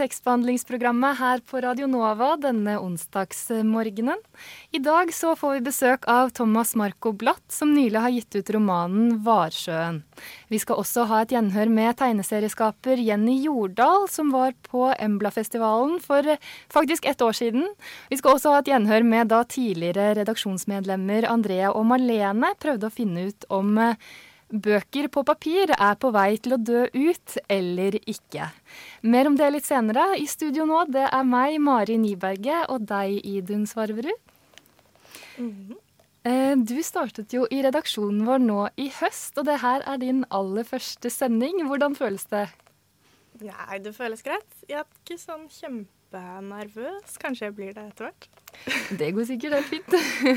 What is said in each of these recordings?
Tekstbehandlingsprogrammet her på Radio Nova denne onsdagsmorgenen. I dag så får vi besøk av Thomas Marco Blatt, som nylig har gitt ut romanen 'Varsjøen'. Vi skal også ha et gjenhør med tegneserieskaper Jenny Jordal, som var på Embla-festivalen for faktisk ett år siden. Vi skal også ha et gjenhør med da tidligere redaksjonsmedlemmer Andrea og Malene prøvde å finne ut om eh, Bøker på papir er på vei til å dø ut eller ikke. Mer om det litt senere. I studio nå, det er meg, Mari Niberget, og deg, Idun Svarverud. Eh, Du startet jo i redaksjonen vår nå i høst, og det her er din aller første sending. Hvordan føles det? Nei, det føles greit. Jeg er ikke sånn kjempenervøs. Kanskje jeg blir det etter hvert. Det går sikkert helt fint.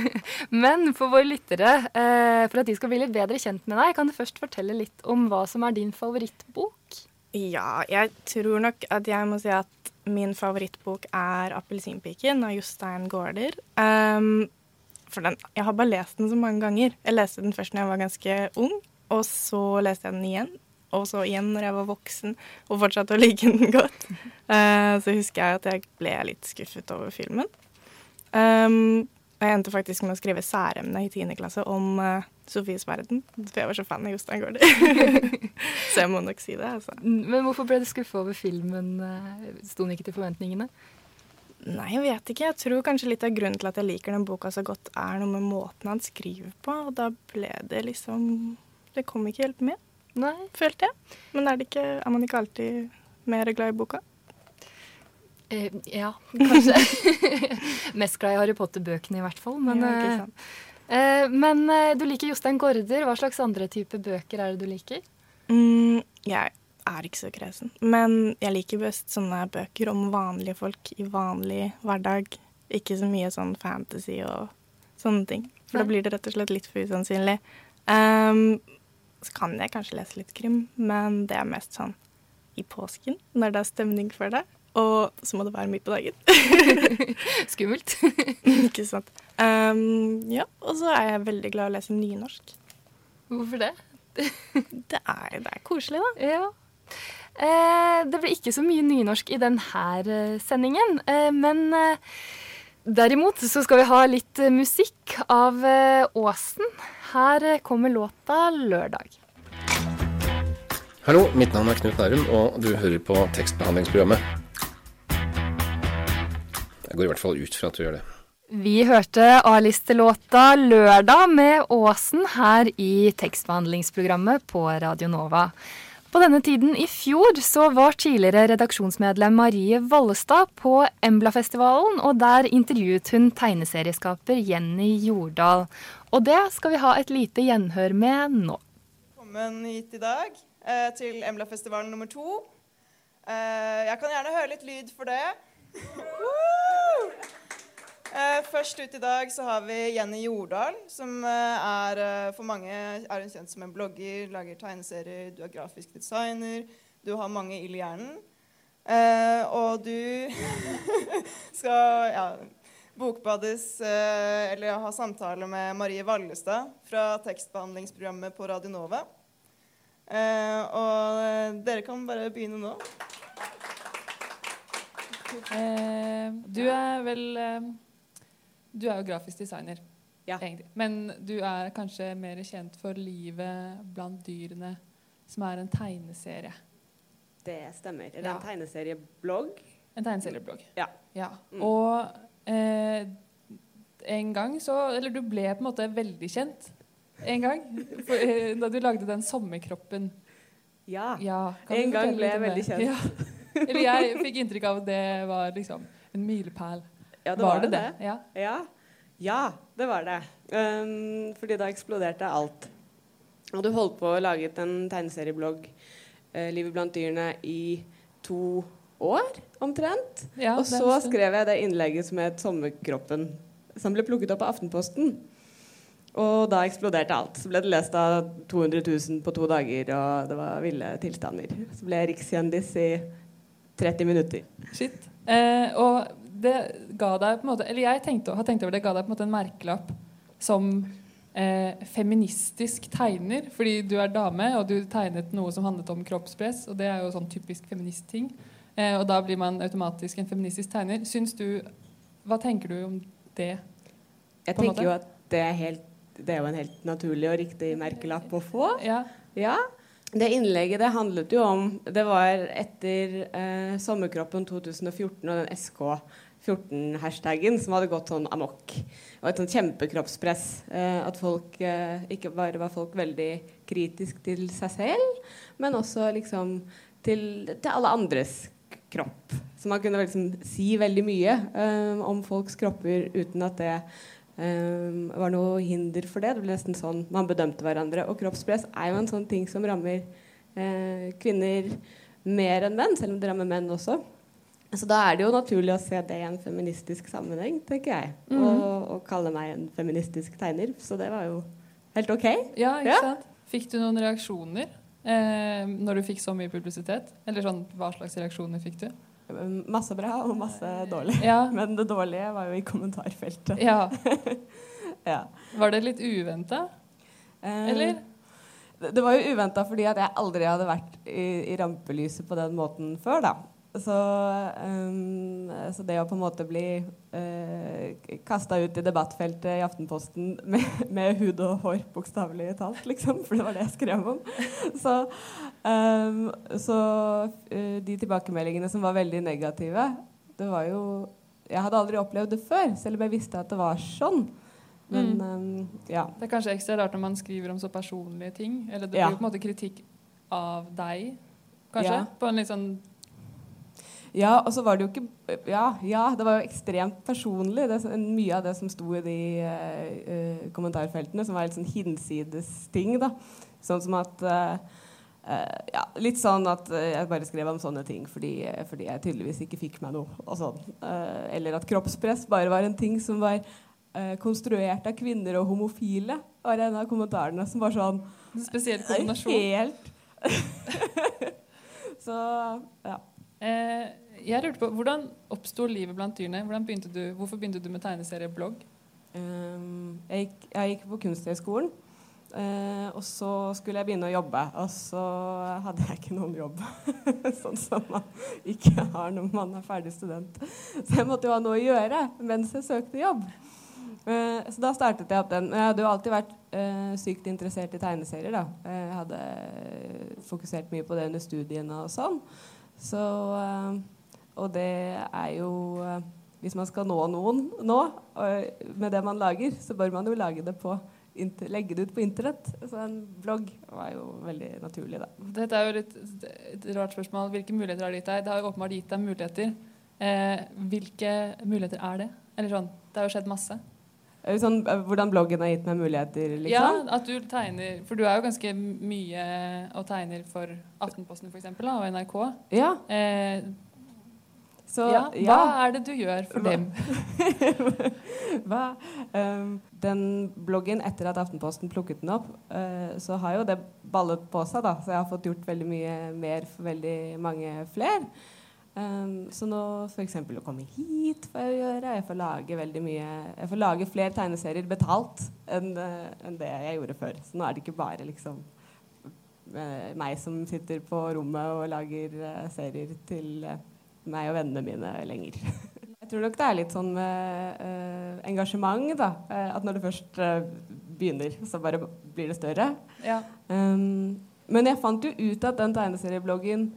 Men for våre lyttere, eh, for at de skal bli litt bedre kjent med deg, kan du først fortelle litt om hva som er din favorittbok? Ja, jeg tror nok at jeg må si at min favorittbok er 'Appelsinpiken' av Jostein Gaarder. Um, for den, jeg har bare lest den så mange ganger. Jeg leste den først når jeg var ganske ung, og så leste jeg den igjen. Og så igjen når jeg var voksen, og fortsatte å like den godt. Uh, så husker jeg at jeg ble litt skuffet over filmen. Um, og jeg endte faktisk med å skrive særemne i 10. klasse om uh, Sofies verden. For jeg var så fan av Jostein Gaarder. så jeg må nok si det, altså. Men hvorfor ble du skuffa over filmen? eh, Sto den ikke til forventningene? Nei, jeg vet ikke. Jeg tror kanskje litt av grunnen til at jeg liker den boka så godt, er noe med måten han skriver på. Og da ble det liksom Det kom ikke helt med, Nei. følte jeg. Men er, det ikke, er man ikke alltid mer glad i boka? Eh, ja, kanskje. Mest glad i Harry Potter-bøkene, i hvert fall. Men, Ja, eh, eh, men eh, du liker Jostein Gaarder. Hva slags andre type bøker er det du liker? Mm, jeg er ikke så kresen. Men jeg liker best sånne bøker om vanlige folk i vanlig hverdag. Ikke så mye sånn fantasy og sånne ting. For Nei. da blir det rett og slett litt for usannsynlig. Ehm, så kan jeg kanskje lese litt krim, men det er mest sånn i påsken, når det er stemning for det. Og så må det være midt på dagen. Skummelt. ikke sant. Um, ja, og så er jeg veldig glad i å lese nynorsk. Hvorfor det? Det er, det er koselig, da. Ja. Eh, det blir ikke så mye nynorsk i denne sendingen, eh, men eh, derimot så skal vi ha litt eh, musikk av eh, Åsen. Her eh, kommer låta 'Lørdag'. Hallo, mitt navn er Knut Nærum, og du hører på tekstbehandlingsprogrammet. Jeg går i hvert fall ut fra at du gjør det. Vi hørte A-listelåta 'Lørdag' med Åsen her i tekstbehandlingsprogrammet på Radio Nova. På denne tiden i fjor så var tidligere redaksjonsmedlem Marie Vollestad på Embla-festivalen, og der intervjuet hun tegneserieskaper Jenny Jordal. Og det skal vi ha et lite gjenhør med nå. Velkommen hit i dag eh, til Embla-festivalen nummer to. Eh, jeg kan gjerne høre litt lyd for det. Woo! Eh, først ut i dag så har vi Jenny Jordal, som eh, er eh, for mange er hun kjent som en blogger, lager tegneserier, du er grafisk designer, du har mange ild i hjernen. Og du skal ja, bokbades eller ha samtale med Marie Vallestad fra tekstbehandlingsprogrammet på Radio Nova. Eh, og dere kan bare begynne nå. Eh, du er vel eh, Du er jo grafisk designer, Ja. egentlig. Men du er kanskje mer kjent for livet blant dyrene, som er en tegneserie. Det stemmer. Det er Ja. en tegneserieblogg. En tegneserieblogg. Ja. Ja. Mm. Og eh, en gang så Eller du ble på en måte veldig kjent en gang. For, eh, da du lagde den sommerkroppen. Ja. Ja, En gang ble jeg veldig kjent. Eller jeg fikk inntrykk av at det var liksom en milepæl. Ja, det var, det det? Ja. Ja. ja, det var det. Um, fordi da eksploderte alt. Og du holdt på å lage en tegneserieblogg uh, livet blant dyrene i to år, omtrent. Ja, og så skrev jeg det innlegget som het 'Sommerkroppen', som ble plukket opp av Aftenposten. Og da eksploderte alt. Så ble det lest av 200 000 på to dager, og det var ville tilstander. Så ble jeg rikskjendis i 30 minutter. Shit. Eh, og det ga deg på en måte Eller jeg tenkte, har tenkt over det ga deg på en måte en merkelapp som eh, feministisk tegner, fordi du er dame, og du tegnet noe som handlet om kroppspress, og det er jo sånn typisk feministting. Eh, og da blir man automatisk en feministisk tegner. Syns du Hva tenker du om det? Jeg tenker måte. jo at det er, helt, det er jo en helt naturlig og riktig merkelapp å få. Ja. Ja. Det innlegget det handlet jo om Det var etter eh, Sommerkroppen 2014 og den SK14-hashtagen som hadde gått sånn amok. Og et sånn kjempekroppspress. Eh, at folk eh, ikke bare var folk veldig kritisk til seg selv, men også liksom til, til alle andres kropp. Så man kunne liksom si veldig mye eh, om folks kropper uten at det Um, var noe hinder for det. Det ble nesten sånn man bedømte hverandre. Og kroppspress er jo en sånn ting som rammer eh, kvinner mer enn menn, selv om det rammer menn også. Så da er det jo naturlig å se det i en feministisk sammenheng, tenker jeg. Mhm. og, og kalle meg en feministisk tegner. Så det var jo helt OK. Ja, ikke Ja. sant? Fikk du noen reaksjoner eh, når du fikk så mye publisitet? Eller sånn, hva slags reaksjoner fikk du? Masse bra og masse dårlig. Ja. Men det dårlige var jo i kommentarfeltet. ja. Ja. Var det litt uventa? Eh, Eller? Det, det var jo uventa fordi at jeg aldri hadde vært i, i rampelyset på den måten før, da. Så, um, så det å på en måte bli uh, kasta ut i debattfeltet i Aftenposten med, med hud og hår, bokstavelig talt, liksom, for det var det jeg skrev om Så, um, så uh, de tilbakemeldingene som var veldig negative, det var jo Jeg hadde aldri opplevd det før, selv om jeg visste at det var sånn. Men um, ja. Det er kanskje ekstra rart når man skriver om så personlige ting. Eller det blir jo på en måte kritikk av deg, kanskje? Ja. På en litt sånn Ja, og så var det jo ikke Ja, ja det var jo ekstremt personlig. Det, mye av det som sto i de eh, kommentarfeltene, som var litt sånn hinsides ting. da. Sånn som at uh, Uh, ja, Litt sånn at jeg bare skrev om sånne ting fordi, fordi jeg tydeligvis ikke fikk meg noe. sånn. Uh, eller at kroppspress bare var en ting som var uh, konstruert av kvinner og homofile. var en av kommentarene som var sånn spesiell kombinasjon. Helt Så ja. Eh, jeg lurte på, Hvordan oppsto livet blant dyrene? Begynte du, hvorfor begynte du med tegneserieblogg? Um, jeg, gikk, jeg gikk på Kunsthøgskolen, Uh, og så skulle jeg begynne å jobbe. Og så hadde jeg ikke noen jobb, sånn som man ikke har når man er ferdig student. Så jeg måtte jo ha noe å gjøre mens jeg søkte jobb. Uh, så da startet jeg opp den. Jeg hadde jo alltid vært uh, sykt interessert i tegneserier. da. Jeg hadde fokusert mye på det under studiene og sånn. Så, og det er jo eh, Hvis man skal nå noen nå med det man lager, så bør man jo lage det på legge det ut på internett. Så en blogg var jo veldig naturlig, da. Dette er jo litt et rart spørsmål. Hvilke muligheter har det gitt deg? Det har jo åpenbart gitt deg muligheter. Eh, hvilke muligheter er det? Eller sånn, Det har jo skjedd masse. Eh, Sånn, eh, hvordan bloggen har gitt meg muligheter, liksom? Ja, at du tegner For du er jo ganske mye og tegner for Aftenposten for eksempel, og NRK. Ja. Eh, Så, ja, ja. hva er det du gjør for dem? Um, den bloggen, etter at Aftenposten plukket den opp, uh, så har jo det ballet på seg, da. Så jeg har fått gjort veldig mye mer for veldig mange flere. Um, så nå f.eks. å komme hit får jeg gjøre. Jeg får lage veldig mye Jeg får lage flere tegneserier betalt enn uh, en det jeg gjorde før. Så nå er det ikke bare liksom uh, meg som sitter på rommet og lager uh, serier til eh, meg og vennene mine lenger. Jeg tror nok det er litt sånn med eh, engasjement, da. Eh, at når det først eh, begynner, så bare blir det større. Ja. Um, men jeg fant jo ut at den tegneseriebloggen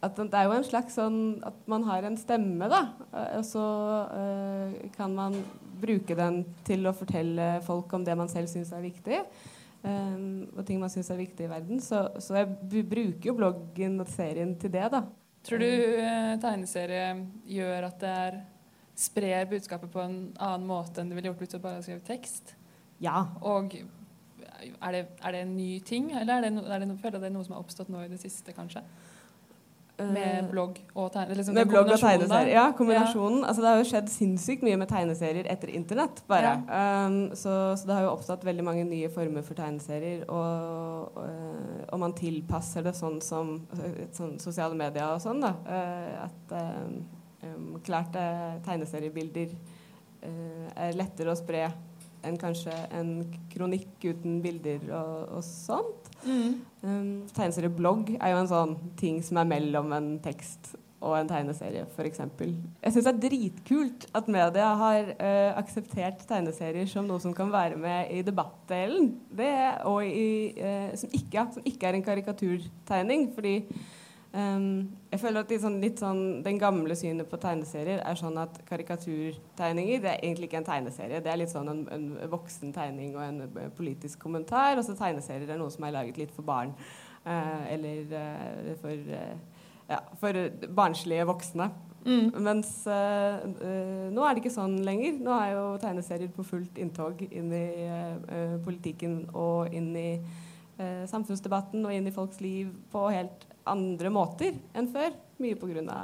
at det er jo en slags sånn at man har en stemme, da. Og så eh, kan man bruke den til å fortelle folk om det man selv syns er viktig. Um, og ting man syns er viktig i verden. Så, så jeg bruker jo bloggen og serien til det, da. Tror du eh, tegneserie gjør at det er sprer budskapet på en annen måte enn det ville gjort hvis du bare hadde skrevet tekst? Ja. Og er det, er det en ny ting, eller er det, no, er det, føler det er noe som har oppstått nå i det siste, kanskje? Med blogg og tegneserier? Liksom med blogg og tegneserier. Ja, kombinasjonen. Altså, det har jo skjedd sinnssykt mye med tegneserier etter internett, bare. Um, så, så det har jo oppstått veldig mange nye former for tegneserier, og, og, og man tilpasser det sånn som sånn, sosiale medier og sånn, da. Uh, at um, klærte tegneseriebilder uh, er lettere å spre enn kanskje en kronikk uten bilder og, og sånt. Mm. Um, tegneserieblogg er jo en sånn ting som er mellom en tekst og en tegneserie, f.eks. Jeg syns det er dritkult at media har uh, akseptert tegneserier som noe som kan være med i debattdelen, det, og i, uh, som, ikke, som ikke er en karikaturtegning. fordi Um, jeg føler at sånn, sånn, Den gamle synet på tegneserier er sånn at karikaturtegninger det er egentlig ikke en tegneserie. Det er litt sånn en, en voksen tegning og en uh, politisk kommentar. Og så tegneserier er noe som er laget litt for barn. Uh, eller uh, for, ja, for barnslige voksne. Mm. Mens nå er det ikke sånn lenger. Nå er jo tegneserier på fullt inntog inn i politikken og inn i samfunnsdebatten og inn i folks liv på helt andre måter enn før. Mye pga.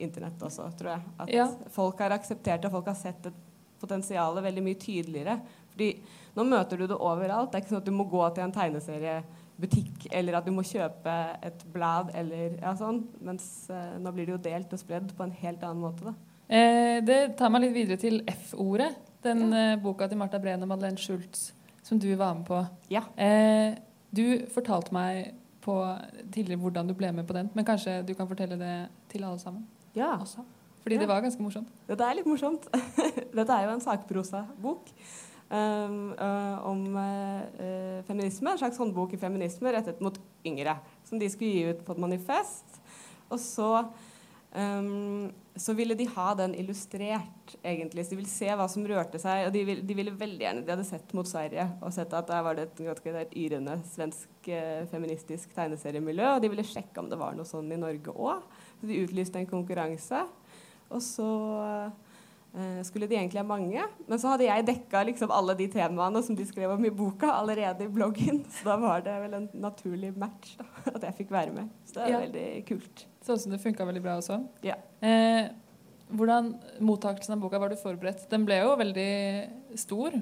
internett også, tror jeg. At Ja. folk har akseptert det, folk har sett et potensial veldig mye tydeligere. Fordi nå møter du det overalt. Det er ikke sånn at du må gå til en tegneseriebutikk, eller at du må kjøpe et blad, eller ja, sånn. Mens eh, nå blir det jo delt og spredd på en helt annen måte, da. Eh, det tar meg litt videre til F-ordet. Den eh, boka til Marta Breen og Madeleine Schultz som du var med på. Ja. Eh, du fortalte meg på tidligere hvordan du ble med på den, men kanskje du kan fortelle det til alle sammen Ja. også? Fordi Ja. det var ganske morsomt. Dette er litt morsomt. Dette er jo en sakprosabok um, uh, om uh, feminisme. En slags håndbok i feminisme rettet mot yngre. Som de skulle gi ut på et manifest. Og så um, så ville de ha den illustrert, egentlig. Så de ville se hva som rørte seg. Og de ville, de ville veldig gjerne De hadde sett mot Sverige og sett at der var det et, et, et yrende svensk eh, feministisk tegneseriemiljø. Og de ville sjekke om det var noe sånn i Norge òg. Så de utlyste en konkurranse. Og så eh, skulle de egentlig ha mange. Men så hadde jeg dekka liksom alle de temaene som de skrev om i boka, allerede i bloggen. Så da var det vel en naturlig match da, at jeg fikk være med. Så det er Ja. veldig kult. Sånn som det funka veldig bra også. Ja. Eh, hvordan mottakelsen av boka var du forberedt? Den ble jo veldig stor.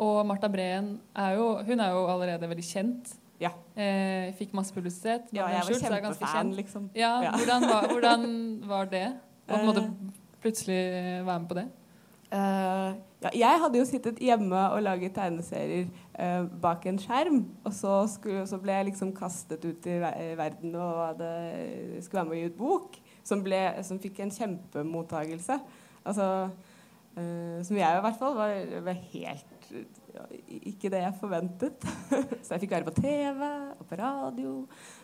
Og Marta Breen er jo, hun er jo allerede veldig kjent. Ja. Eh, fikk masse publisitet. Ja, jeg var kjempefan, liksom. Ja, Ja. Hvordan, var, hvordan var det? Å på en måte Eh. Plutselig være med på det? Uh, ja, jeg hadde jo sittet hjemme og laget tegneserier uh, bak en skjerm. Og så, skulle, så ble jeg liksom kastet ut i verden og hadde, skulle være med å gi ut bok. Som, ble, som fikk en kjempemottagelse. Altså, uh, som jeg i hvert fall var, var helt ja, ikke det jeg forventet. så jeg fikk være på TV og på radio.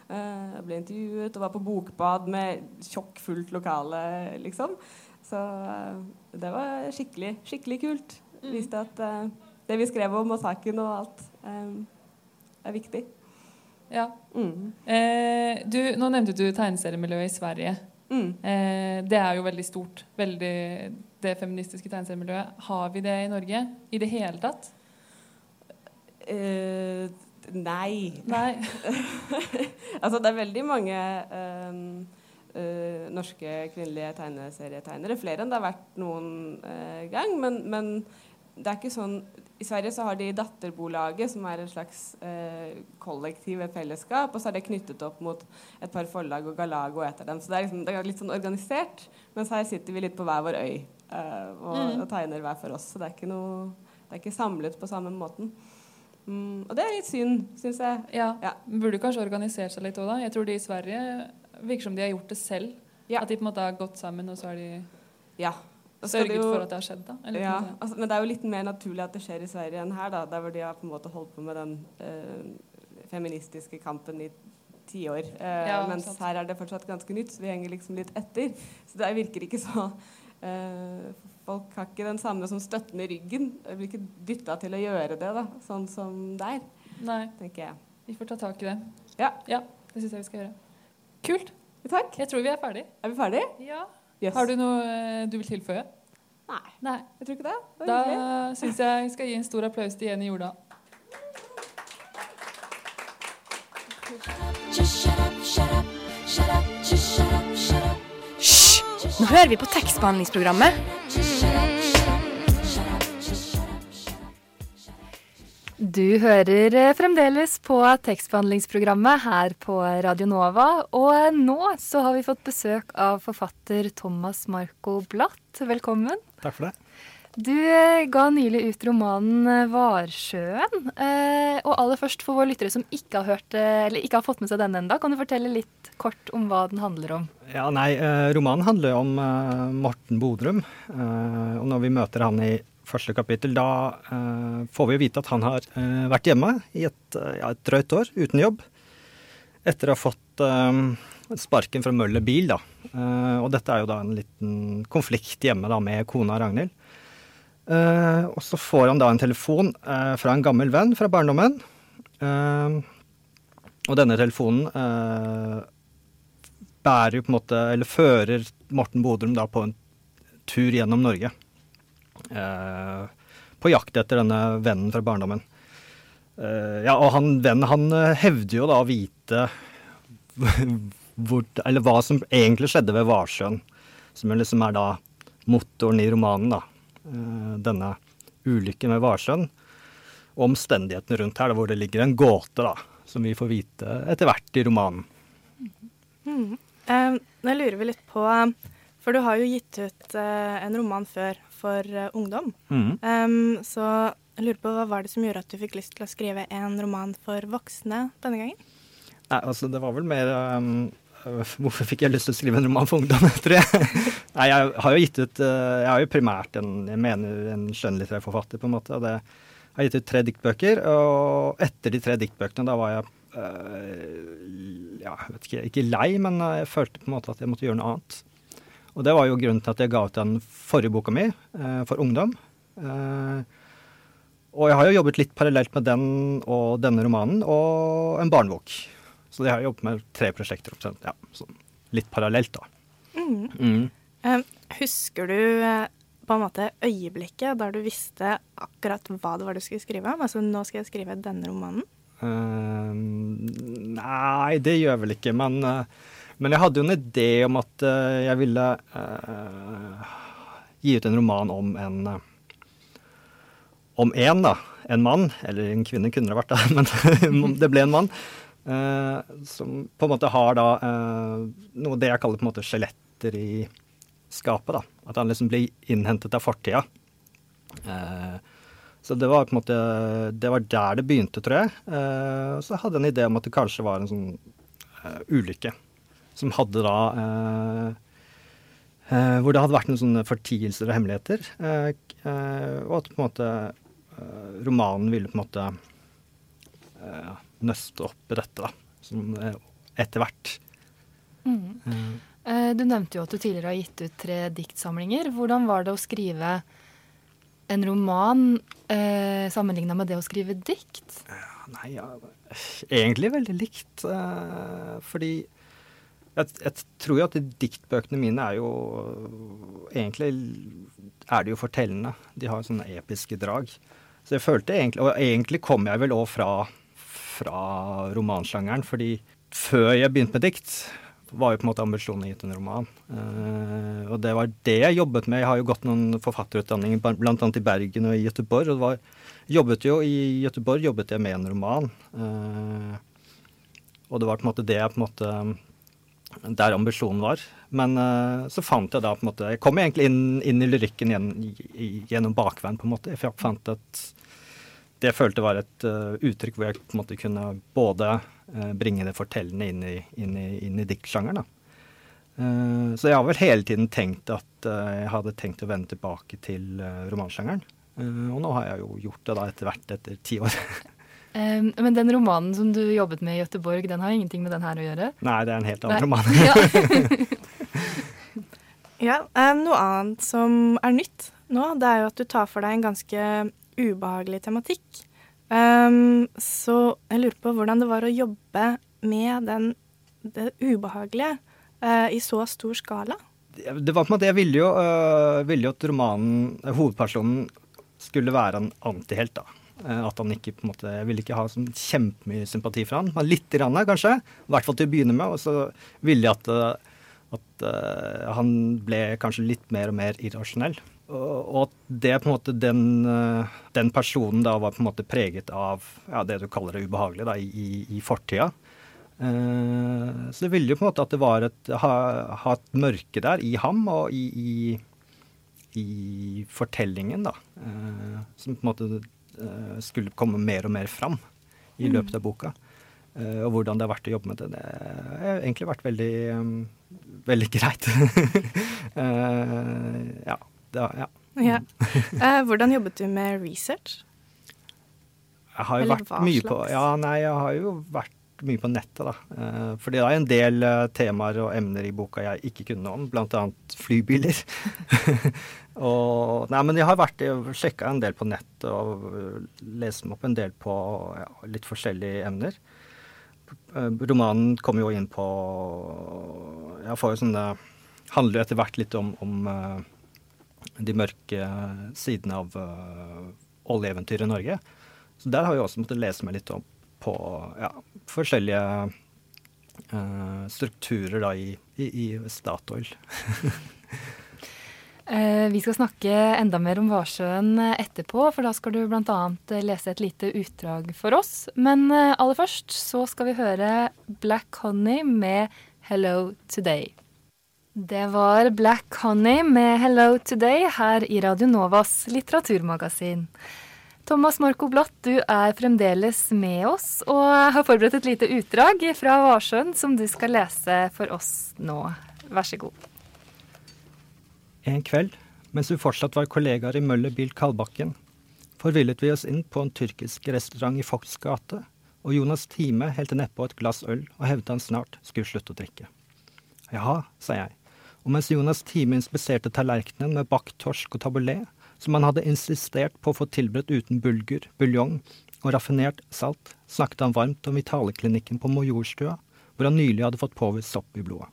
eh, jeg ble intervjuet og var på bokbad med tjokkfullt lokale, liksom. Så eh, det var skikkelig, skikkelig kult. Viste at uh, det vi skrev om og saken og alt, um, er viktig. Ja. Mm. Eh, du, nå nevnte du tegneseriemiljøet i Sverige. Mm. Eh, det er jo veldig stort. Veldig, det feministiske tegneseriemiljøet. Har vi det i Norge i det hele tatt? Eh, nei. Nei. altså, det er veldig mange eh, eh, norske kvinnelige tegneserietegnere. Flere enn det har vært noen uh, gang. Men, men det er ikke sånn I Sverige så har de Datterbolaget, som er en slags uh, kollektiv, et fellesskap. Og så er det knyttet opp mot et par forlag og Galago etter dem. Så det er, liksom, det er litt sånn organisert. Mens her sitter vi litt på hver vår øy eh, og, Mm. og tegner hver for oss. Så det er ikke, noe, det er ikke samlet på samme måten. Mm, og det er litt synd, syns jeg. Ja. Ja. Burde kanskje organisert seg litt òg, da. Jeg tror de i Sverige virker som de har gjort det selv. Ja. At de på en måte har gått sammen, og så har de Ja. Sørget jo- for at det har skjedd. da. Eller ja, altså, men det er jo litt mer naturlig at det skjer i Sverige enn her, da, der hvor de har på en måte holdt på med den øh, feministiske kampen i tiår. Øh, Ja, mens sant. her er det fortsatt ganske nytt, så vi henger liksom litt etter. Så det virker ikke så øh, Folk har ikke den samme som støtten i ryggen. Jeg blir ikke dytta til å gjøre det, da, sånn som der, Nei, tenker jeg. vi får ta tak i det. Ja. det syns jeg vi skal gjøre. Kult. Takk. Jeg tror vi er ferdig. Er vi ferdig? Ja. Yes. Har du noe eh, du vil tilføye? Nei, Nei. jeg tror ikke det. det. Da syns jeg vi skal gi en stor applaus til Jenny Jordal. Hysj! Nå hører vi på tekstbehandlingsprogrammet. Du hører eh, fremdeles på tekstbehandlingsprogrammet her på Radio Nova. Og nå så har vi fått besøk av forfatter Thomas Marco Blatt. Velkommen. Takk for det. Du eh, ga nylig ut romanen eh, 'Varsjøen'. Eh, og aller først for våre lyttere som ikke har, hørt, eh, eller ikke har fått med seg den enda, kan du fortelle litt kort om hva den handler om? Ja, nei, eh, Romanen handler om eh, Morten Bodrum. Eh, og når vi møter han i første kapittel, da eh, får vi vite at han har eh, vært hjemme i et, eh, ja, et drøyt år uten jobb. Etter å ha fått eh, sparken fra Møller Bil. da. Eh, og dette er jo da en liten konflikt hjemme da med kona Ragnhild. Eh, og så får han da en telefon fra en gammel venn fra barndommen. Og denne telefonen bærer jo på en måte, eller fører Morten Bodrum da på en tur gjennom Norge. Eh, på jakt etter denne vennen fra barndommen. Eh, ja, og han, vennen han eh, hevder jo da å vite hvor, eller hva som egentlig skjedde ved Varsjøen. Som liksom er da motoren i romanen, da. Denne ulykken ved Varsjøen. Og omstendighetene rundt her, da, hvor det ligger en gåte, da. Som vi får vite etter hvert i romanen. Mm. Eh, nå lurer vi litt på For du har jo gitt ut eh, en roman før for eh, ungdom. Mm. Um, så jeg lurer på hva var det som gjorde at du fikk lyst til å skrive en roman for voksne denne gangen? Nei, altså det var vel mer um, Hvorfor fikk jeg lyst til å skrive en roman for ungdom, tror jeg? Nei, jeg har jo gitt ut øh, Jeg har jo primært en, jeg mener, en skjønnlitterær forfatter, på en måte. Og det, jeg har gitt ut tre diktbøker, og etter de tre diktbøkene, da var jeg øh, ja, jeg vet ikke, ikke lei, men øh, jeg følte på en måte at jeg måtte gjøre noe annet. Og det var jo grunnen til at jeg ga ut den forrige boka mi, eh, for ungdom. Eh, og jeg har jo jobbet litt parallelt med den og denne romanen, og en barnebok. Så jeg har jobbet med tre prosjekter omtrent. Ja, sånn litt parallelt, da. Mm. Mm. Em, husker du eh, på en måte øyeblikket da du visste akkurat hva det var du skulle skrive om? Altså nå skal jeg skrive denne romanen. Eh, nei, det gjør vel ikke, men, eh, men jeg hadde jo en idé om at eh, jeg ville uh, gi ut en roman om en eh, om én, da. En mann, eller en kvinne kunne det vært, da, men det ble en mann. Uh, som på en måte har da uh, noe det jeg kaller på en måte skjeletter i skapet. da. At han liksom blir innhentet av fortida. Uh, så det var på en måte Det var der det begynte, tror jeg. så jeg så hadde en idé om at det kanskje var en sånn ulykke. Som hadde da eh, eh, Hvor det hadde vært noen sånne fortielser og hemmeligheter. Eh, eh, og at på en måte romanen ville på en måte eh, nøste opp i dette, da. Som eh, etter hvert. Mm. Eh, Du nevnte jo at du tidligere har gitt ut tre diktsamlinger. Hvordan var det å skrive en roman eh, sammenligna med det å skrive dikt? Nei, ja, egentlig veldig likt. eh, fordi jeg, jeg tror jo at diktbøkene mine er jo Egentlig er de jo fortellende. De har sånne episke drag. Så jeg følte egentlig Og egentlig kom jeg vel òg fra, fra romansjangeren, fordi før jeg begynte med dikt, var jo på en måte ambisjonen å gi ut en roman. Eh, og det var det jeg jobbet med. Jeg har jo gått noen forfatterutdanninger bl.a. i Bergen og i Gøteborg. Og var, jobbet jo i Gøteborg jobbet jeg med en roman. Eh, og det var på en måte det jeg på en måte Der ambisjonen var. Men uh, så fant jeg da på en måte Jeg kom egentlig inn, inn i lyrikken gjennom, gjennom bakveien, på en måte. For jeg fant at det jeg følte var et uh, uttrykk hvor jeg på en måte kunne både uh, bringe det fortellende inn i, inn i, inn i diktsjangeren. så jeg har vel hele tiden tenkt at jeg hadde tenkt å vende tilbake til romansjangeren. Og nå har jeg jo gjort det da etter hvert, etter ti år. Eh, men den romanen som du jobbet med i Gøteborg, den har ingenting med den her å gjøre? Nei, det er en helt annen Nei. roman. Ja. Ja, eh, Noe annet som er nytt nå, det er jo at du tar for deg en ganske ubehagelig tematikk. Um, så jeg lurer på hvordan det var å jobbe med den, det ubehagelige uh, i så stor skala. det var på en måte, Jeg ville jo, uh, ville jo at romanen, hovedpersonen, skulle være en antihelt. da. Eh, At han ikke på en måte, Jeg ville ikke ha sånn kjempemye sympati for han, men litt grann, kanskje. I hvert fall til å begynne med. Og så ville jeg at, eh, at uh, han ble kanskje litt mer og mer irrasjonell. Og, at det på en måte den, den personen da var på en måte preget av ja, det du kaller det ubehagelige da, i, i, fortida. Uh, så det ville jo på en måte at det var et, ha, ha et mørke der i ham og i, i, i fortellingen, da. Uh, som på en måte skulle komme mer og mer fram i Mm. løpet av boka. Eh, og hvordan det har vært å jobbe med det. Det har egentlig vært veldig, um, veldig greit. Eh, ja. Det, ja. Ja. Eh, hvordan jobbet du med research? Jeg har jo Eller vært mye mye på? Ja, nei, jeg har jo vært mye på nettet, da. Eh, fordi det er en del eh, temaer og emner i boka jeg ikke kunne om, blant annet flybiler. og Nei, men jeg har vært sjekka en del på nett og eh, lest meg opp en del på ja, litt forskjellige emner. Eh, romanen kommer jo inn på Jeg får jo sånne Handler jo etter hvert litt om, om eh, de mørke sidene av uh, oljeeventyret i Norge. Så der har jeg også måttet lese meg litt opp på ja, forskjellige uh, strukturer da i, i, i Statoil. Eh, vi skal snakke enda mer om Varsjøen eh, etterpå, for da skal du bl.a. lese et lite utdrag for oss. Men eh, aller først så skal vi høre Black Honey med 'Hello Today'. Det var Black Honey med 'Hello Today' her i Radio Novas litteraturmagasin. Thomas Marco Blatt, du er fremdeles med oss og har forberedt et lite utdrag fra Varsjøen som du skal lese for oss nå. Vær så god. En kveld, mens vi fortsatt var kollegaer i Møller Bil Kalbakken, forvillet vi oss inn på en tyrkisk restaurant i Fox gate, og Jonas Time helte nedpå et glass øl og hevdet han snart skulle slutte å drikke. Jaha, sa jeg, og mens Jonas Time inspiserte tallerkenen med bakt torsk og taboulet, som han hadde insistert på å få tilberedt uten bulgur, buljong og raffinert salt, snakket han varmt om Vitaleklinikken på Majorstua, hvor han nylig hadde fått påvist sopp i blodet.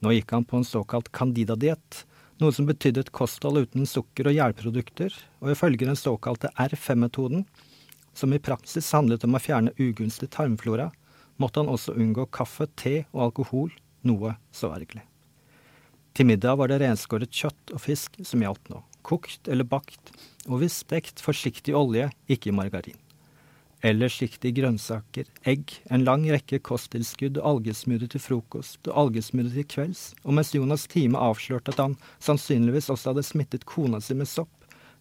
Nå gikk han på en såkalt candida-diett, noe som betydde et kosthold uten sukker og gjærprodukter, og ifølge den såkalte R5-metoden, som i praksis handlet om å fjerne ugunstig tarmflora, måtte han også unngå kaffe, te og alkohol, noe så ergerlig. Til middag var det renskåret kjøtt og fisk som gjaldt nå, kokt eller bakt, og hvis stekt forsiktig olje, ikke margarin. Ellers gikk grønnsaker, egg, en lang rekke kosttilskudd og algesmoothie til frokost og algesmoothie til kvelds, og mens Jonas Time avslørte at han sannsynligvis også hadde smittet kona si med sopp,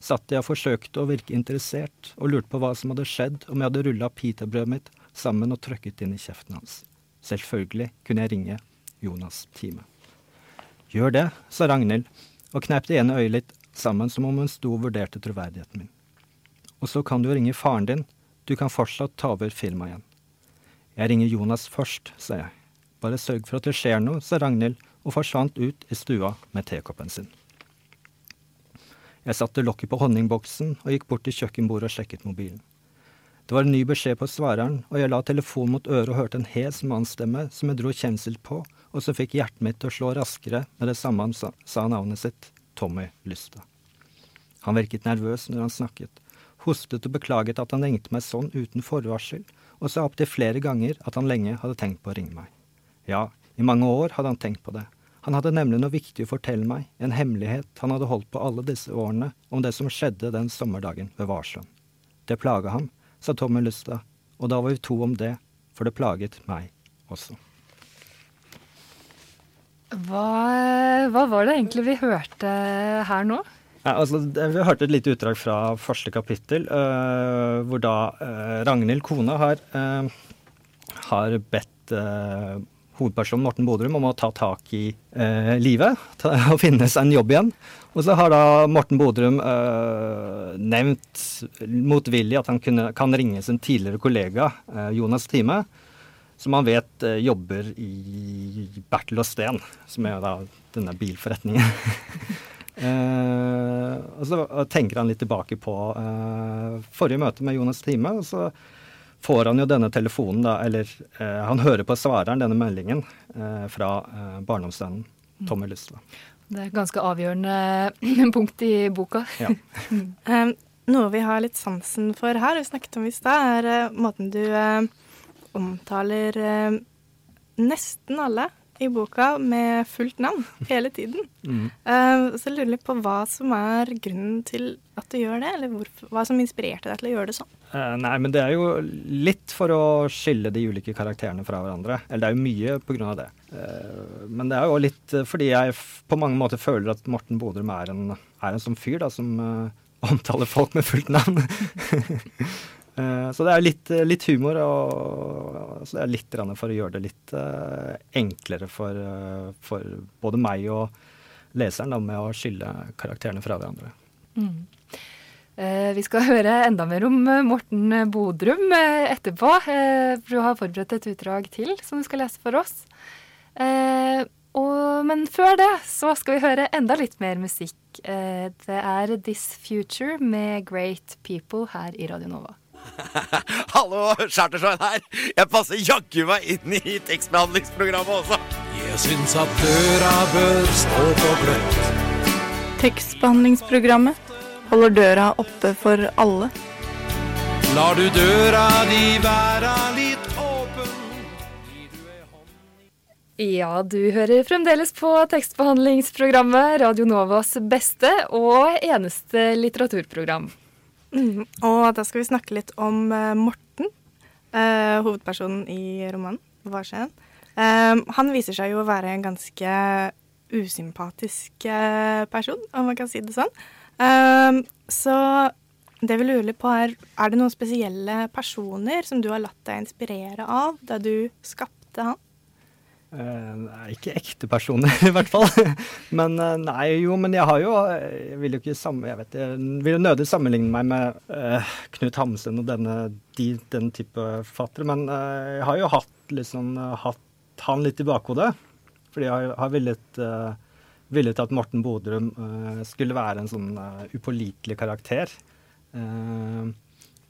satt jeg og forsøkte å virke interessert og lurte på hva som hadde skjedd om jeg hadde rulla pitabrødet mitt sammen og trøkket inn i kjeften hans. Selvfølgelig kunne jeg ringe Jonas Time. Gjør det, sa Ragnhild, og kneip det ene øyet litt sammen som om hun sto og vurderte troverdigheten min. Og så kan du jo ringe faren din, du kan fortsatt ta over firmaet igjen. Jeg ringer Jonas først, sa jeg. Bare sørg for at det skjer noe, sa Ragnhild og forsvant ut i stua med tekoppen sin. Jeg satte lokket på honningboksen og gikk bort til kjøkkenbordet og sjekket mobilen. Det var en ny beskjed på svareren, og jeg la telefonen mot øret og hørte en hes mannsstemme som jeg dro kjensel på, og så fikk hjertet mitt til å slå raskere med det samme han sa navnet sitt, Tommy Lystad. Han virket nervøs når han snakket, hostet og beklaget at han ringte meg sånn uten forvarsel, og sa opptil flere ganger at han lenge hadde tenkt på å ringe meg. Ja, i mange år hadde han tenkt på det. Han hadde nemlig noe viktig å fortelle meg, en hemmelighet han hadde holdt på alle disse årene, om det som skjedde den sommerdagen ved Varsland. Det plaga ham, sa Tommy Lystad, og da var vi to om det, for det plaget meg også. Hva, hva var det egentlig vi hørte her nå? Ja, altså, vi hørte et lite utdrag fra første kapittel, uh, hvor da uh, Ragnhild, kona, har, uh, har bedt uh, hovedpersonen Morten Bodrum om å ta tak i livet ta, og finne seg en jobb igjen. Og så har da Morten Bodrum nevnt motvillig at han kunne, kan ringe sin tidligere kollega Jonas Time, som han vet jobber i Bertel og Steen, som er da denne bilforretningen. Eh, og så tenker han litt tilbake på eh, forrige møte med Jonas Time, og så får han jo denne telefonen, da, eller eh, han hører på svareren denne meldingen eh, fra eh, barndomsvennen Tommy Lystad. Det er et ganske avgjørende punkt i boka. Ja. Um, noe vi har litt sansen for her, vi snakket om i stad, er måten du omtaler nesten alle i boka med fullt navn hele tiden. Mm. Uh, så jeg lurer litt på hva som er grunnen til at du gjør det, eller hvorfor, hva som inspirerte deg til å gjøre det sånn. Uh, nei, men det er jo litt for å skille de ulike karakterene fra hverandre. Eller det er jo mye på grunn av det. Uh, men det er jo litt fordi jeg på mange måter føler at Morten Bodrum er en, er en sånn fyr da, som omtaler folk med fullt navn. Eh, så det er litt, litt humor, og så det er litt for å gjøre det litt eh, enklere for, eh, for både meg og leseren da, med å skille karakterene fra hverandre. Mm. Eh, vi skal høre enda mer om eh, Morten Bodrum eh, etterpå. Eh, du har forberedt et utdrag til som du skal lese for oss. Eh, men før det så skal vi høre enda litt mer musikk. Eh, det er This Future med Great People her i Radio Nova. Hallo, Chartersveien her. Jeg passer jaggu meg inn i tekstbehandlingsprogrammet også. Jeg syns at døra bør stå på gløtt. Tekstbehandlingsprogrammet holder døra oppe for alle. Lar du døra di være litt åpen. Ja, du hører fremdeles på tekstbehandlingsprogrammet Radio Novas beste og eneste litteraturprogram. Mm. Og da skal vi snakke litt om eh, Morten, eh, hovedpersonen i romanen. Varsjøen. Eh, han viser seg jo å være en ganske usympatisk eh, person, om man kan si det sånn. Eh, så det vi lurer litt på er, er det noen spesielle personer som du har latt deg inspirere av da du skapte han? Nei, ikke ekte personer, i hvert fall. men eh, nei, jo, men jeg har jo Jeg vil jo ikke samme, jeg vet, jeg vil nødig sammenligne meg med uh, Knut Hamsun og denne, de, den type forfattere. Men jeg har jo hatt, liksom, hatt han litt i bakhodet. Fordi jeg har, har villet, villet at Morten Bodrum skulle være en sånn upålitelig karakter. Eh,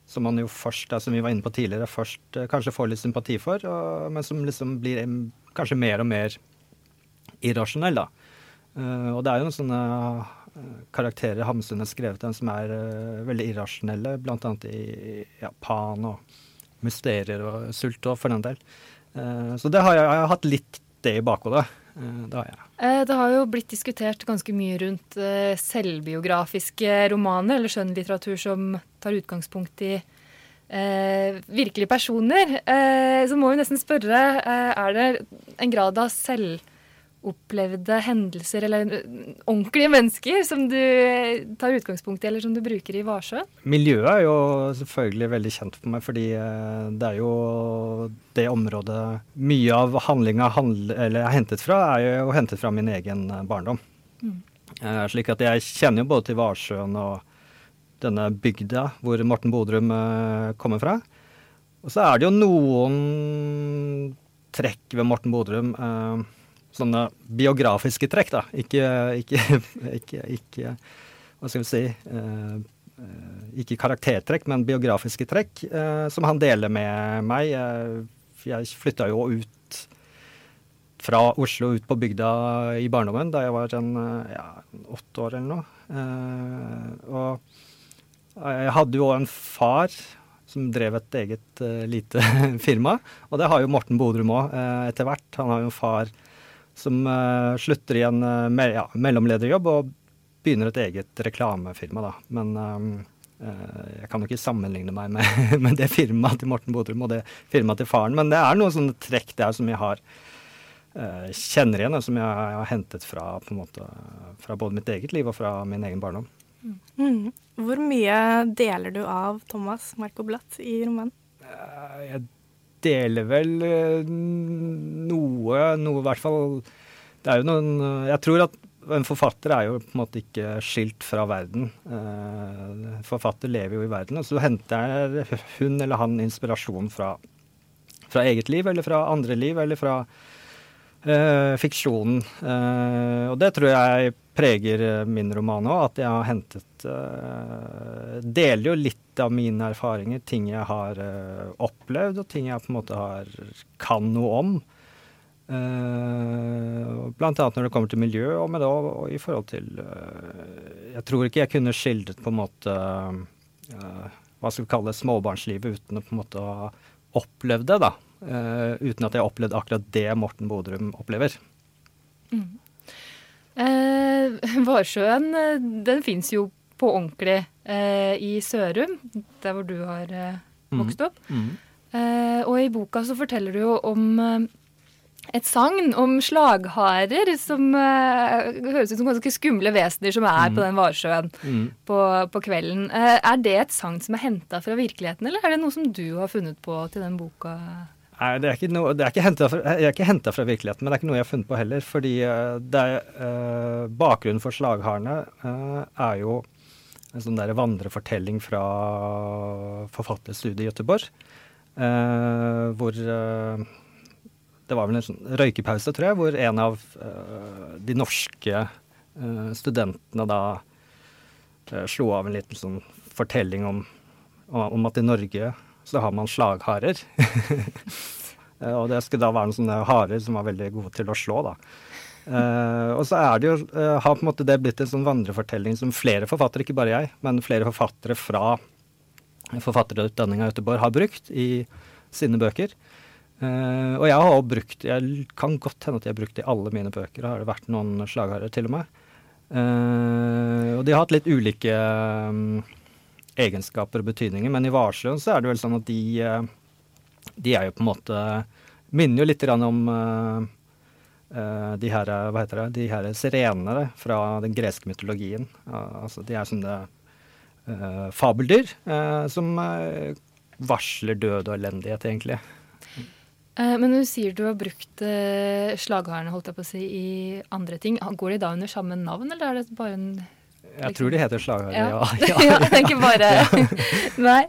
som man jo først, som vi var inne på tidligere, først eh, kanskje får litt sympati for, og, men som liksom blir kanskje mer og mer irrasjonell, da. Eh, og det er jo noen sånne eh, karakterer Hamsun har skrevet om som er veldig irrasjonelle, annet i Japan og Mysterier og Sult og for den del. Så det har jeg, jeg har hatt litt det i bakhodet. Eh, det har jeg. Eh, Det har jo blitt diskutert ganske mye rundt eh, selvbiografiske romaner, eller skjønnlitteratur som tar utgangspunkt i eh, virkelige personer. Eh, så må vi nesten spørre, er det en grad av selvopplevde hendelser, eller eh, ordentlige mennesker, som du eh, tar utgangspunkt i, eller som du bruker i Varsjøen? Miljøet er jo selvfølgelig veldig kjent for meg, fordi eh, det er jo det området mye av handlinga handl er hentet fra, er jo hentet fra min egen barndom. Mm. Slik at jeg kjenner jo både til Varsjøen og denne bygda hvor Morten Bodrum kommer fra. Og så er det jo noen trekk ved Morten Bodrum, eh, sånne biografiske trekk, da. Ikke, ikke, ikke, ikke Hva skal vi si eh, eh, Ikke karaktertrekk, men biografiske trekk, eh, som han deler med meg. Eh, jeg flytta jo ut fra Oslo ut på bygda i barndommen da jeg var en, eh, ja, åtte år eller noe. Eh, og jeg hadde jo en far som drev et eget lite firma, og det har jo Morten Bodrum òg etter hvert. Han har jo en far som uh, slutter i en uh, me ja, mellomlederjobb og begynner et eget reklamefirma, da. Men uh, jeg kan jo ikke sammenligne meg med, med det firmaet til Morten Bodrum og det firmaet til faren, men det er noen sånne trekk der som jeg har kjenner igjen, og som jeg har hentet fra, på en måte, fra både mitt eget liv og fra min egen barndom. Mm. Hvor mye deler du av Thomas Marco Blatt i romanen? Jeg deler vel eh, noe, noe i hvert fall Det er jo noen eh, Jeg tror at en forfatter er jo på en måte ikke skilt fra verden. Eh, Forfatter lever jo i verden, og så henter hun eller han inspirasjon fra, fra eget liv, eller fra andre liv, eller fra uh, fiksjonen. Uh, og det tror jeg preger eh, min roman òg, at jeg har hentet uh, Deler jo litt av mine erfaringer, ting jeg har uh, opplevd, og ting jeg på en måte har, kan noe om. Uh, blant annet når det kommer til miljø, og, med det, og i forhold til Jeg tror ikke jeg kunne skildret på en måte Hva skal vi kalle det, småbarnslivet uten å på en måte ha opplevd det, da. uten at jeg opplevd akkurat det Morten Bodrum opplever. Mm. Varsjøen, den fins jo på ordentlig i Sørum, der hvor du har eh, vokst opp. Mm. Mm. og i boka så forteller du jo om et sagn om slagharer som høres ut som ganske skumle vesener som er mm. på den Varsjøen på, på, kvelden. Er det et sagn som er henta fra virkeligheten, eller er det noe som du har funnet på til den boka? Nei, det er ikke, noe, det er ikke henta fra, fra, virkeligheten, men det er ikke noe jeg har funnet på heller. Fordi uh, er, bakgrunnen for slagharene er jo en sånn der vandrefortelling fra forfatterstudiet i Göteborg. hvor det var vel en sånn røykepause, tror jeg, hvor en av uh, de norske studentene da slo av en liten sånn fortelling om, om, at i Norge så har man slagharer. og det skulle da være noen sånne harer som var veldig gode til å slå, da. og så er det jo, har på en måte det blitt en sånn vandrefortelling som flere forfattere, ikke bare jeg, men flere forfattere fra forfatterutdanninga i Göteborg har brukt i sine bøker. Uh, og jeg har også brukt Jeg kan godt hende at jeg har brukt det i alle mine bøker. Har det vært noen slagharer, til og med. Uh, og de har hatt litt ulike um, egenskaper og betydninger, men i Varsløen så er det vel sånn at de, uh, de er jo på en måte Minner jo litt om de her, hva heter det, de her sirenene fra den greske mytologien. altså De er sånne fabeldyr som varsler død og elendighet, egentlig. Eh, men du sier du har brukt eh, slagharene holdt jeg på å si, i andre ting. Går de da under samme navn, eller er det bare en jeg liksom? tror de heter slagharre, ja. ja. ja jeg tenker bare Nei.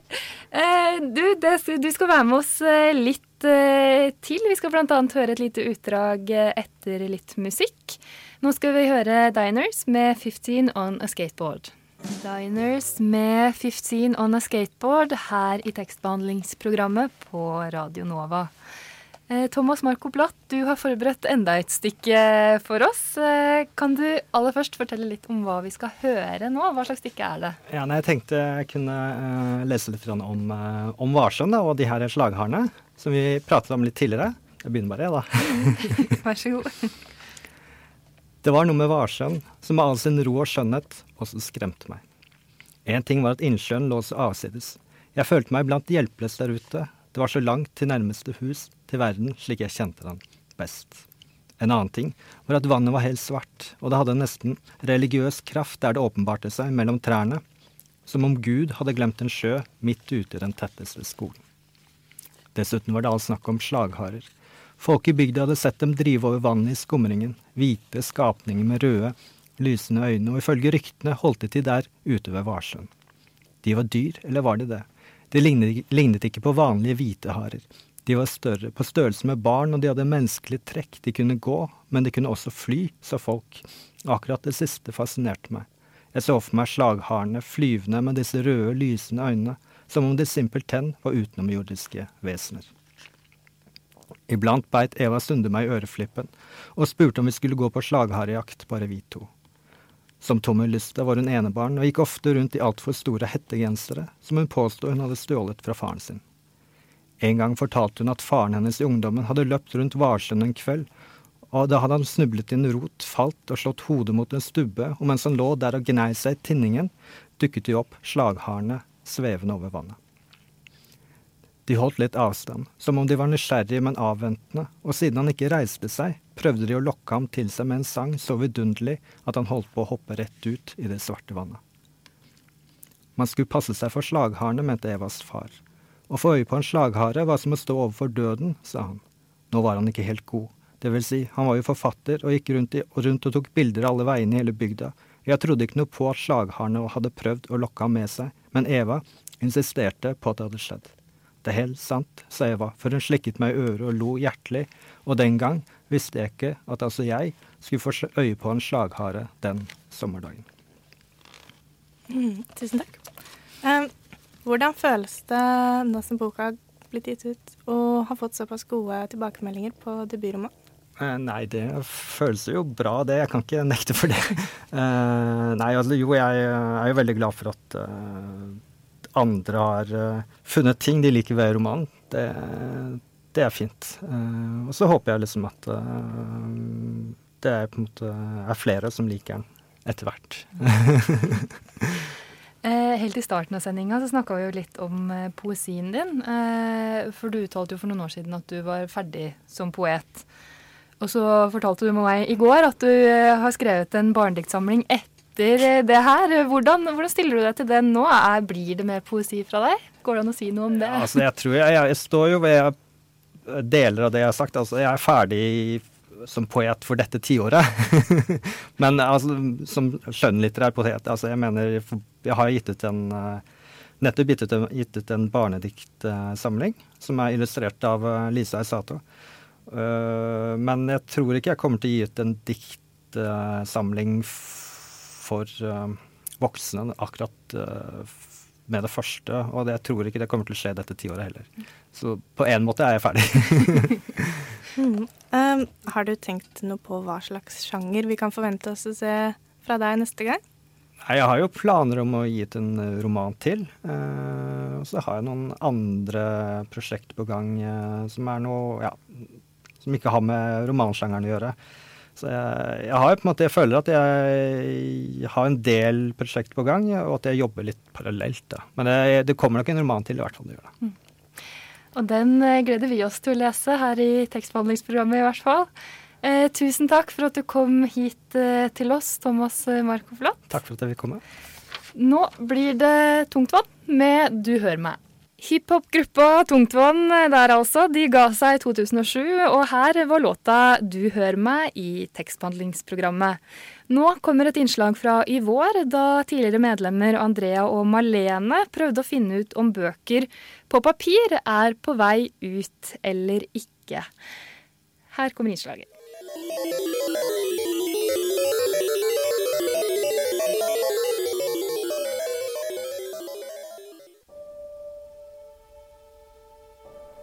Eh, du, det, du, skal være med oss litt til. Vi skal bl.a. høre et lite utdrag etter litt musikk. Nå skal vi høre Diners med 15 on a skateboard. Diners med 15 on a skateboard her i tekstbehandlingsprogrammet på Radio Nova. Eh, Thomas Marco Blatt, du har forberedt enda et stykke for oss. Eh, kan du aller først fortelle litt om hva vi skal høre nå? Hva slags stykke er det? Ja, nei, jeg tenkte jeg kunne lese litt om, om Varsjøen og de her slagharene som vi pratet om litt tidligere. Jeg begynner bare, jeg, da. Vær så god. Det var noe med Varsjøen som med all sin ro og skjønnhet også skremte meg. Én ting var at innsjøen lå så avsides. Jeg følte meg blant hjelpeløse der ute. Det var så langt til nærmeste hus, til verden slik jeg kjente den best. En annen ting var at vannet var helt svart, og det hadde nesten religiøs kraft der det åpenbarte seg mellom trærne, som om Gud hadde glemt en sjø midt ute i den tetteste skolen. Dessuten var det all snakk om slagharer. Folk i bygda hadde sett dem drive over vannet i skumringen, hvite skapninger med røde, lysende øyne, og ifølge ryktene holdt de til der ute ved Varsjøen. De var dyr, eller var de det? De lignet, ikke på vanlige hviteharer. De var større, på størrelse med barn, og de hadde menneskelige trekk. De kunne gå, men de kunne også fly, sa folk. Akkurat det siste fascinerte meg. Jeg så for meg slagharene flyvende med disse røde, lysende øynene, som om de simpelthen var utenomjordiske vesener. Iblant beit Eva Sunde meg i øreflippen og spurte om vi skulle gå på slagharejakt, bare vi to. Som Tommy Lysta var hun enebarn og gikk ofte rundt i altfor store hettegensere, som hun påstod hun hadde stjålet fra faren sin. En gang fortalte hun at faren hennes i ungdommen hadde løpt rundt Varsjøen en kveld, og da hadde han snublet i en rot, falt og slått hodet mot en stubbe, og mens han lå der og gnei seg i tinningen, dukket de opp, slagharene, svevende over vannet. De holdt litt avstand, som om de var nysgjerrige, men avventende, og siden han ikke reiste seg, prøvde de å lokke ham til seg med en sang så vidunderlig at han holdt på å hoppe rett ut i det svarte vannet. Man skulle passe seg for slagharene, mente Evas far. Å få øye på en slaghare var som å stå overfor døden, sa han. Nå var han ikke helt god. Det vil si, han var jo forfatter og gikk rundt, i, og rundt og tok bilder alle veiene i hele bygda. Jeg trodde ikke noe på at slagharene hadde prøvd å lokke ham med seg, men Eva insisterte på at det hadde skjedd. Det er helt sant, sa Eva, før hun slikket meg i øret og lo hjertelig, og den gang visste jeg ikke at altså jeg skulle få øye på en slaghare den sommerdagen. Mm, tusen takk. Um, hvordan føles det nå som boka har blitt gitt ut, og har fått såpass gode tilbakemeldinger på debutromanen? Eh, Nei, det føles jo bra, det. Jeg kan ikke nekte for det. Eh, nei, altså jo, jeg er jo veldig glad for at eh, andre har eh, funnet ting de liker ved romanen. Det, det er fint. Eh, og så håper jeg liksom at eh, det er på en måte er flere som liker den etter hvert. Eh, helt i starten av sendinga snakka vi jo litt om eh, poesien din. Eh, for du uttalte jo for noen år siden at du var ferdig som poet. Og så fortalte du med meg i går at du har skrevet en barnediktsamling etter det her. Hvordan, hvordan stiller du deg til den nå? Blir det mer poesi fra deg? Går det an å si noe om det? Altså, jeg tror jeg, jeg står jo ved deler av det jeg har sagt. Altså, jeg er ferdig som poet for dette tiåret. Men altså, som skjønnlitterær poet, altså, jeg mener Jeg har gitt ut en eh, nettopp gitt ut en, gitt ut en barnediktsamling som er illustrert av eh, Lisa Isato. Eh, men jeg tror ikke jeg kommer til å gi ut en diktsamling for voksne akkurat med det første. Og det, jeg tror ikke det kommer til å skje dette tiåret heller. Så på en måte er jeg ferdig. Mm. Um, har du tenkt noe på hva slags sjanger vi kan forvente oss å se fra deg neste gang? Nei, jeg har jo planer om å gi ut en eh, roman til. Eh, og så har jeg noen andre prosjekter på gang uh, som er noe ja, som ikke har med romansjangeren å gjøre. Så jeg, jeg har jo på en måte, jeg føler at jeg har en del prosjekter på gang, og at jeg jobber litt parallelt. da. Men det, det kommer nok en roman til, i hvert fall. det gjør det. Og den eh, gleder vi oss til å lese her i tekstbehandlingsprogrammet i hvert fall. Eh, tusen takk for at du kom hit eh, til oss, Thomas eh, Marco Flott. Takk for at jeg fikk komme. Nå blir det Tungtvann med Du hører meg. Hiphop-gruppa Tungtvann eh, der altså, de ga seg i 2007, og her var låta Du hører meg i tekstbehandlingsprogrammet. Nå kommer et innslag fra i vår, da tidligere medlemmer Andrea og Malene prøvde å finne ut om bøker på papir er på vei ut eller ikke. Her kommer innslaget.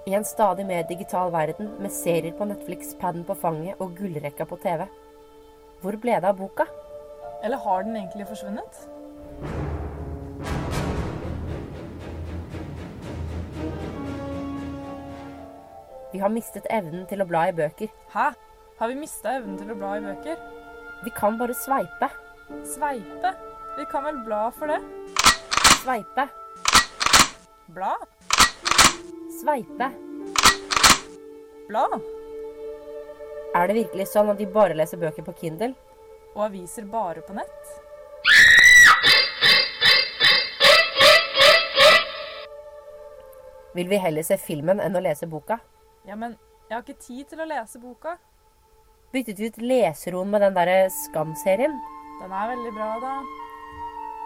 I en stadig mer digital verden med serier på Netflix, paden på fanget og gullrekka på TV. Hvor ble det av boka? Eller har den egentlig forsvunnet? Vi har mistet evnen til å bla i bøker. Hæ? Har vi mista evnen til å bla i bøker? Vi kan bare sveipe. Sveipe? Vi kan vel bla for det? Sveipe. Bla? Sveipe. Bla? Er det virkelig sånn at de bare leser bøker på Kindle? Og aviser bare på nett? Vil vi heller se filmen enn å lese boka? Ja, men jeg har ikke tid til å lese boka. Byttet vi ut leseroen med den derre Skam-serien? Den er veldig bra, da.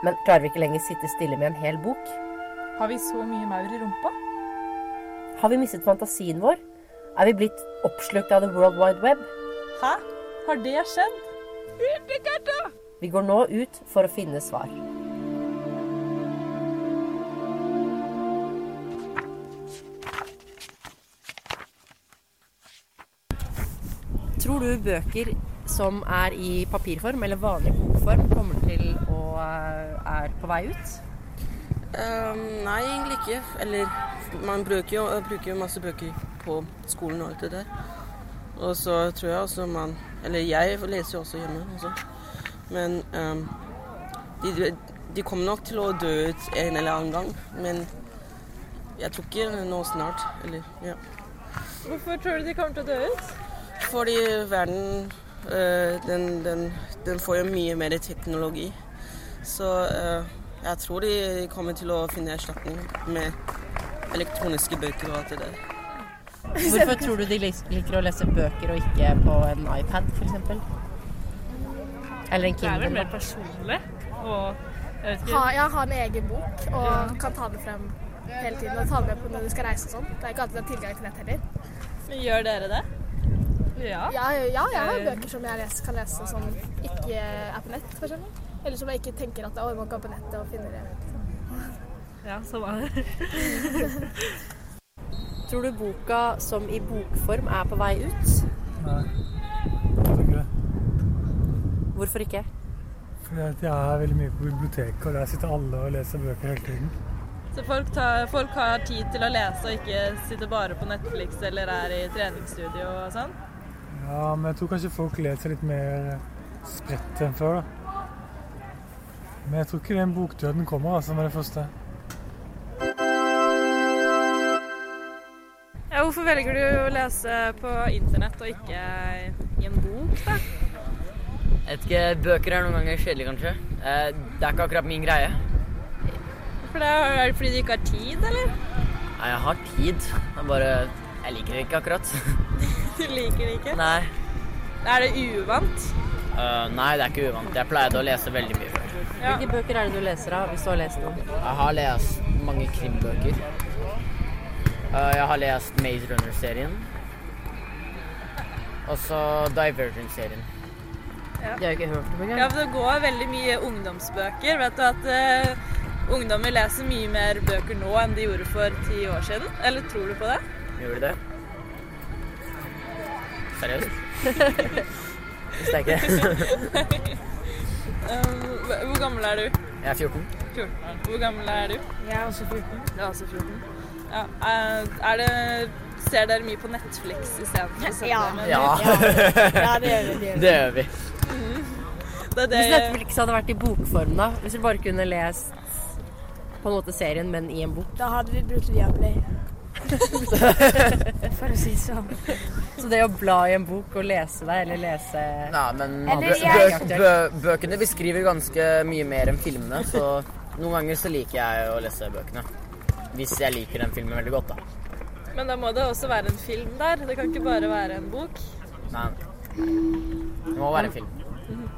Men klarer vi ikke lenger sitte stille med en hel bok? Har vi så mye maur i rumpa? Har vi mistet fantasien vår? Er vi blitt oppslukt av the world wide web? Hæ? Har det skjedd? Vi går nå ut for å finne svar. Tror du bøker som er i papirform eller vanlig bokform kommer til å er på vei ut? Um, nei, egentlig ikke. Eller man bruker jo, bruker jo masse bøker på skolen og alt det der. Og så tror jeg også man Eller jeg leser jo også hjemme også. Men um, de, de kommer nok til å dø ut en eller annen gang. Men jeg tror ikke nå snart. Eller, ja. Hvorfor tror du de kommer til å dø ut? Fordi verden eh, den, den, den får jo mye mer teknologi. Så eh, jeg tror de kommer til å finne erstatning med elektroniske bøker og alt det der. Hvorfor tror du de liker å lese bøker og ikke på en iPad f.eks.? Eller en Det er vel mer personlig. Og jeg vet ikke Ha, ja, ha en egen bok og kan ta det frem hele tiden. Og ta det med på når du skal reise og sånn. Det er ikke alltid det er tilgang til nett heller. Gjør dere det? Ja. Ja, ja, jeg har bøker som jeg kan lese som ikke er på nett, f.eks. Eller som jeg ikke tenker at å, jeg kan på nettet og finne det. Ja, sånn er det. Tror du boka som i bokform er på vei ut? Nei. Tror ikke det. Hvorfor ikke? Fordi at jeg er veldig mye på biblioteket, og der sitter alle og leser bøker hele tiden. Så folk, tar, folk har tid til å lese og ikke sitter bare på Netflix eller er i treningsstudio og sånn? Ja, men jeg tror kanskje folk leser litt mer spredt enn før, da. Men jeg tror ikke den bokdøden kommer, altså, med det første. Hvorfor velger du å lese på internett og ikke i en bok, da? Jeg vet ikke, Bøker er noen ganger kjedelig, kanskje. Eh, Det er ikke akkurat min greie. For det er er det fordi du ikke har tid, eller? Nei, jeg har tid. Er bare Jeg liker det ikke akkurat. Du liker det ikke? Nei. Er det uvant? Uh, nei, det er ikke uvant. Jeg pleide å lese veldig mye før. Hvilke bøker er det du leser av, hvis du har lest noen? Jeg har lest mange krimbøker. Eh, jeg har lest Maze Runner-serien. Og så Divergent-serien. Det har jeg ikke hørt om engang. Ja, for det går veldig mye ungdomsbøker. Vet du at uh, ungdommer leser mye mer bøker nå enn de gjorde for ti år siden? Eller tror du på det? Gjorde de det? Seriøst? Visste jeg ikke. Um, Hvor gammel er du? Jeg er 14. 14. Hvor gammel er du? Jeg er også 14. Jeg er også 14. Ja, er- er det Ser dere mye på Netflix istedenfor Ja. Ja. Ja, det gjør vi, det gjør vi. Det gjør vi. Det er det Hvis Netflix hadde vært i bokform, da? Hvis vi bare kunne lest på en måte serien, men i en bok? Da hadde vi brukt Viaplay. For å si det sånn. Så det å bla i en bok og lese deg, eller lese Nei, men Eller bø jeg- bø bø bøkene beskriver ganske mye mer enn filmene, så noen ganger så liker jeg å lese bøkene. Hvis jeg liker den filmen veldig godt, da. Men da må det også være en film der. Det kan ikke bare være en bok. Nei. Det må være en film.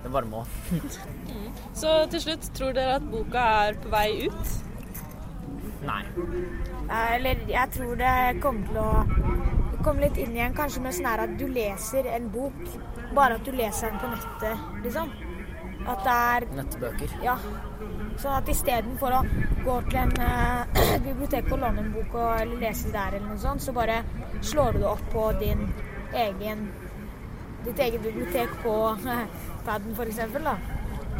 Det bare må. Så til slutt, tror dere at boka er på vei ut? Nei. Eller jeg tror det kommer til å komme litt inn igjen, kanskje med sånn her at du leser en bok, bare at du leser den på nettet, liksom. At det er Nettbøker. Ja. Sånn at istedenfor å gå til en eh, bibliotek og låner en bok og, eller leser der, eller noe sånt, så bare slår du det opp på din egen ditt eget bibliotek på eh, paden, da.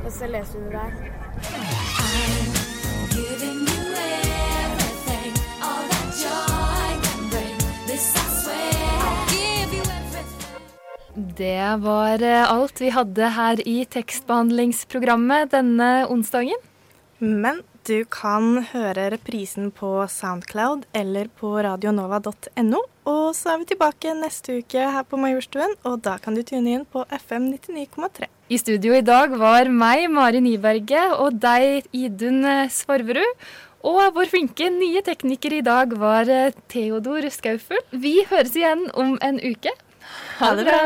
Og så leser du det der. Det var eh, alt vi hadde her i tekstbehandlingsprogrammet denne onsdagen. Men du kan høre reprisen på Soundcloud eller på radionova.no. Og så er vi tilbake neste uke her på Majorstuen, og da kan du tune inn på FM 99,3. I studio i dag var meg, Mari Nyberget, og deg, Idun Svarverud. Og vår flinke nye tekniker i dag var eh, Theodor Skaufel. Vi høres igjen om en uke. Ha det bra!